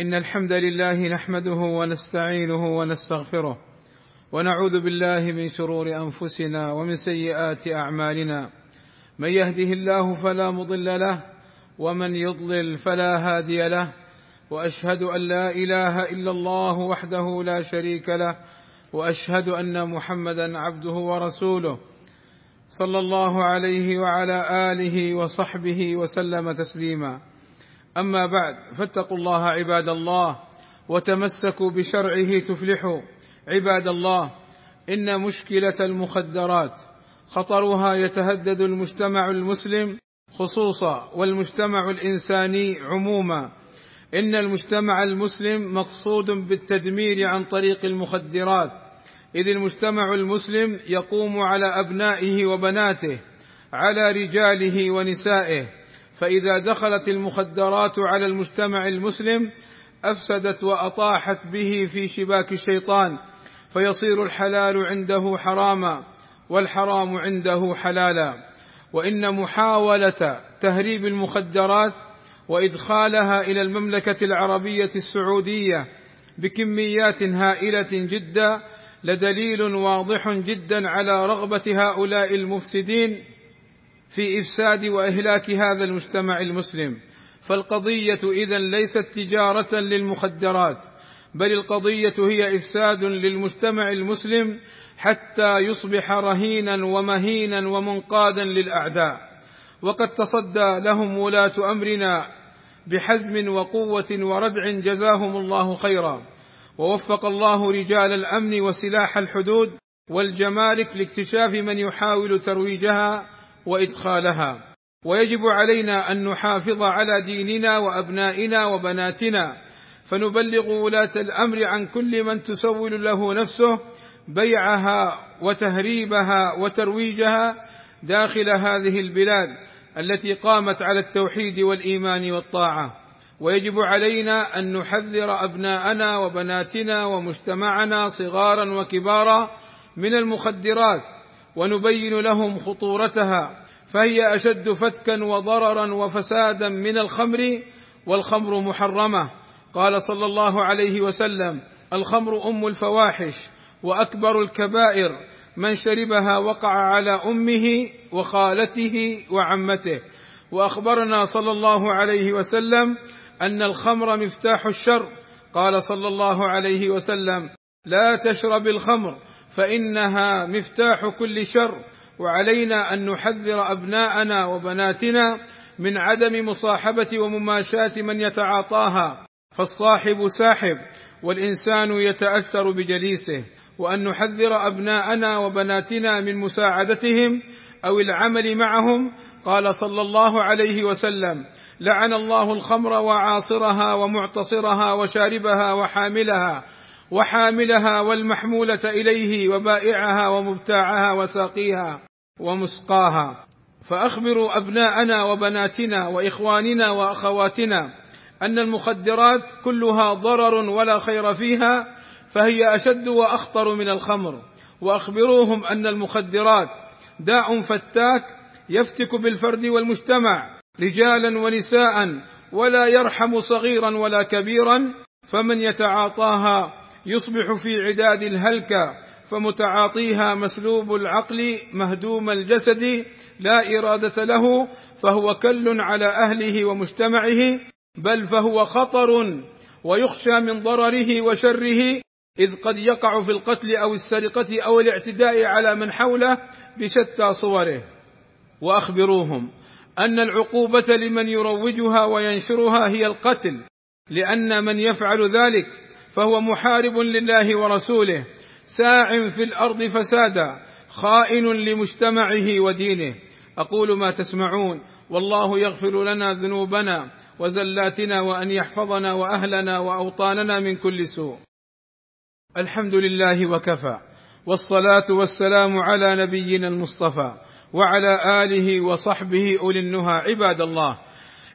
إن الحمد لله نحمده ونستعينه ونستغفره ونعوذ بالله من شرور أنفسنا ومن سيئات أعمالنا. من يهده الله فلا مضل له ومن يضلل فلا هادي له. وأشهد أن لا إله إلا الله وحده لا شريك له وأشهد أن محمدا عبده ورسوله. صلى الله عليه وعلى آله وصحبه وسلم تسليما. أما بعد فاتقوا الله عباد الله وتمسكوا بشرعه تفلحوا. عباد الله إن مشكلة المخدرات خطرها يتهدد المجتمع المسلم خصوصا والمجتمع الإنساني عموما. إن المجتمع المسلم مقصود بالتدمير عن طريق المخدرات. إذ المجتمع المسلم يقوم على أبنائه وبناته على رجاله ونسائه. فإذا دخلت المخدرات على المجتمع المسلم أفسدت وأطاحت به في شباك الشيطان فيصير الحلال عنده حراما والحرام عنده حلالا. وإن محاولة تهريب المخدرات وإدخالها إلى المملكة العربية السعودية بكميات هائلة جدا لدليل واضح جدا على رغبة هؤلاء المفسدين في إفساد وإهلاك هذا المجتمع المسلم. فالقضية اذا ليست تجارة للمخدرات بل القضية هي إفساد للمجتمع المسلم حتى يصبح رهينا ومهينا ومنقادا للأعداء. وقد تصدى لهم ولاة أمرنا بحزم وقوة وردع جزاهم الله خيرا. ووفق الله رجال الأمن وسلاح الحدود والجمارك لاكتشاف من يحاول ترويجها وإدخالها. ويجب علينا أن نحافظ على ديننا وأبنائنا وبناتنا. فنبلغ ولاة الأمر عن كل من تسول له نفسه بيعها وتهريبها وترويجها داخل هذه البلاد التي قامت على التوحيد والإيمان والطاعة. ويجب علينا أن نحذر أبناءنا وبناتنا ومجتمعنا صغارا وكبارا من المخدرات ونبين لهم خطورتها فهي أشد فتكا وضررا وفسادا من الخمر والخمر محرمة. قال صلى الله عليه وسلم الخمر أم الفواحش وأكبر الكبائر من شربها وقع على أمه وخالته وعمته. وأخبرنا صلى الله عليه وسلم أن الخمر مفتاح الشر. قال صلى الله عليه وسلم لا تشرب الخمر فإنها مفتاح كل شر وعلينا أن نحذر أبناءنا وبناتنا من عدم مصاحبة ومماشاة من يتعاطاها فالصاحب ساحب والإنسان يتأثر بجليسه وأن نحذر أبناءنا وبناتنا من مساعدتهم أو العمل معهم قال صلى الله عليه وسلم لعن الله الخمر وعاصرها ومعتصرها وشاربها وحاملها وحاملها والمحمولة إليه وبائعها ومبتاعها وساقيها ومسقاها. فأخبروا أبناءنا وبناتنا وإخواننا وأخواتنا أن المخدرات كلها ضرر ولا خير فيها فهي أشد وأخطر من الخمر. وأخبروهم أن المخدرات داء فتاك يفتك بالفرد والمجتمع رجالا ونساء ولا يرحم صغيرا ولا كبيرا فمن يتعاطاها يصبح في عداد الهلكة فمتعاطيها مسلوب العقل مهدوم الجسد لا إرادة له فهو كل على أهله ومجتمعه بل فهو خطر ويخشى من ضرره وشره إذ قد يقع في القتل أو السرقة أو الاعتداء على من حوله بشتى صوره. وأخبروهم أن العقوبة لمن يروجها وينشرها هي القتل لأن من يفعل ذلك فهو محارب لله ورسوله ساع في الأرض فسادا خائن لمجتمعه ودينه. أقول ما تسمعون والله يغفر لنا ذنوبنا وزلاتنا وأن يحفظنا وأهلنا وأوطاننا من كل سوء. الحمد لله وكفى والصلاة والسلام على نبينا المصطفى وعلى آله وصحبه أولي النهى عباد الله.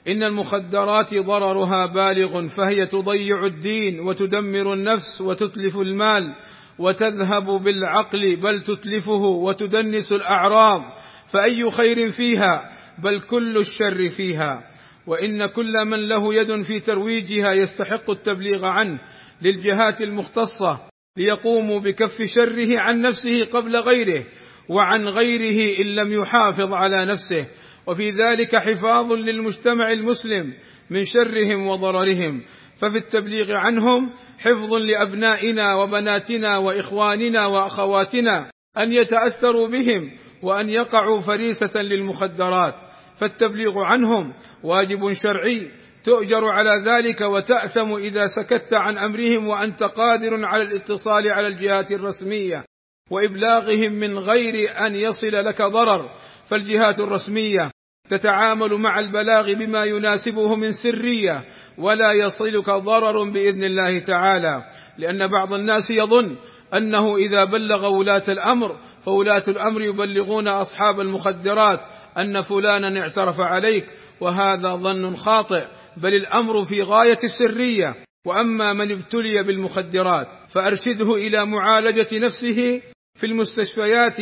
إن المخدرات ضررها بالغ فهي تضيع الدين وتدمر النفس وتتلف المال وتذهب بالعقل بل تتلفه وتدنس الأعراض. فأي خير فيها؟ بل كل الشر فيها. وإن كل من له يد في ترويجها يستحق التبليغ عنه للجهات المختصة ليقوموا بكف شره عن نفسه قبل غيره وعن غيره إن لم يحافظ على نفسه. وفي ذلك حفاظ للمجتمع المسلم من شرهم وضررهم. ففي التبليغ عنهم حفظ لأبنائنا وبناتنا وإخواننا وأخواتنا أن يتأثروا بهم وأن يقعوا فريسة للمخدرات. فالتبليغ عنهم واجب شرعي تؤجر على ذلك وتأثم إذا سكت عن أمرهم وأنت قادر على الاتصال على الجهات الرسمية وإبلاغهم من غير أن يصل لك ضرر. فالجهات الرسمية تتعامل مع البلاغ بما يناسبه من سرية ولا يصلك ضرر بإذن الله تعالى. لأن بعض الناس يظن أنه إذا بلغ ولاة الأمر فولاة الأمر يبلغون أصحاب المخدرات أن فلانا اعترف عليك وهذا ظن خاطئ بل الأمر في غاية السرية. وأما من ابتلي بالمخدرات فأرشده إلى معالجة نفسه في المستشفيات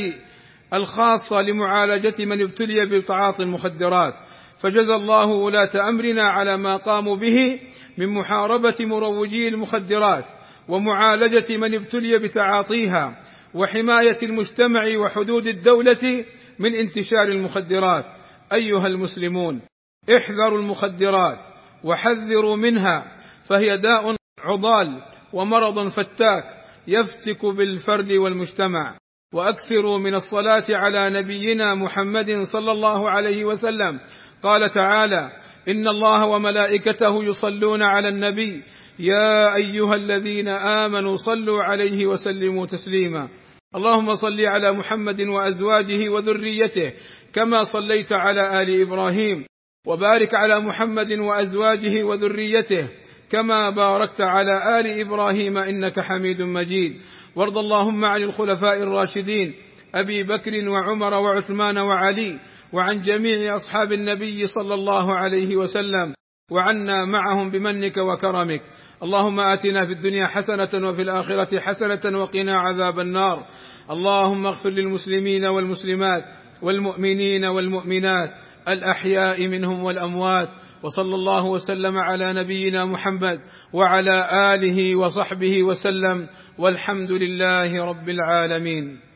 الخاصة لمعالجة من ابتلي بتعاطي المخدرات. فجزى الله ولاة أمرنا على ما قاموا به من محاربة مروجي المخدرات ومعالجة من ابتلي بتعاطيها وحماية المجتمع وحدود الدولة من انتشار المخدرات. أيها المسلمون احذروا المخدرات وحذروا منها فهي داء عضال ومرض فتاك يفتك بالفرد والمجتمع. وأكثروا من الصلاة على نبينا محمد صلى الله عليه وسلم. قال تعالى إن الله وملائكته يصلون على النبي. يا أيها الذين آمنوا صلوا عليه وسلموا تسليما. اللهم صل على محمد وأزواجه وذريته كما صليت على آل إبراهيم. وبارك على محمد وأزواجه وذريته. كما باركت على آل إبراهيم إنك حميد مجيد. وارض اللهم عن الخلفاء الراشدين أبي بكر وعمر وعثمان وعلي وعن جميع أصحاب النبي صلى الله عليه وسلم وعنا معهم بمنك وكرمك. اللهم آتنا في الدنيا حسنة وفي الآخرة حسنة وقنا عذاب النار. اللهم اغفر للمسلمين والمسلمات والمؤمنين والمؤمنات الأحياء منهم والأموات وصلى الله وسلم على نبينا محمد وعلى آله وصحبه وسلم والحمد لله رب العالمين.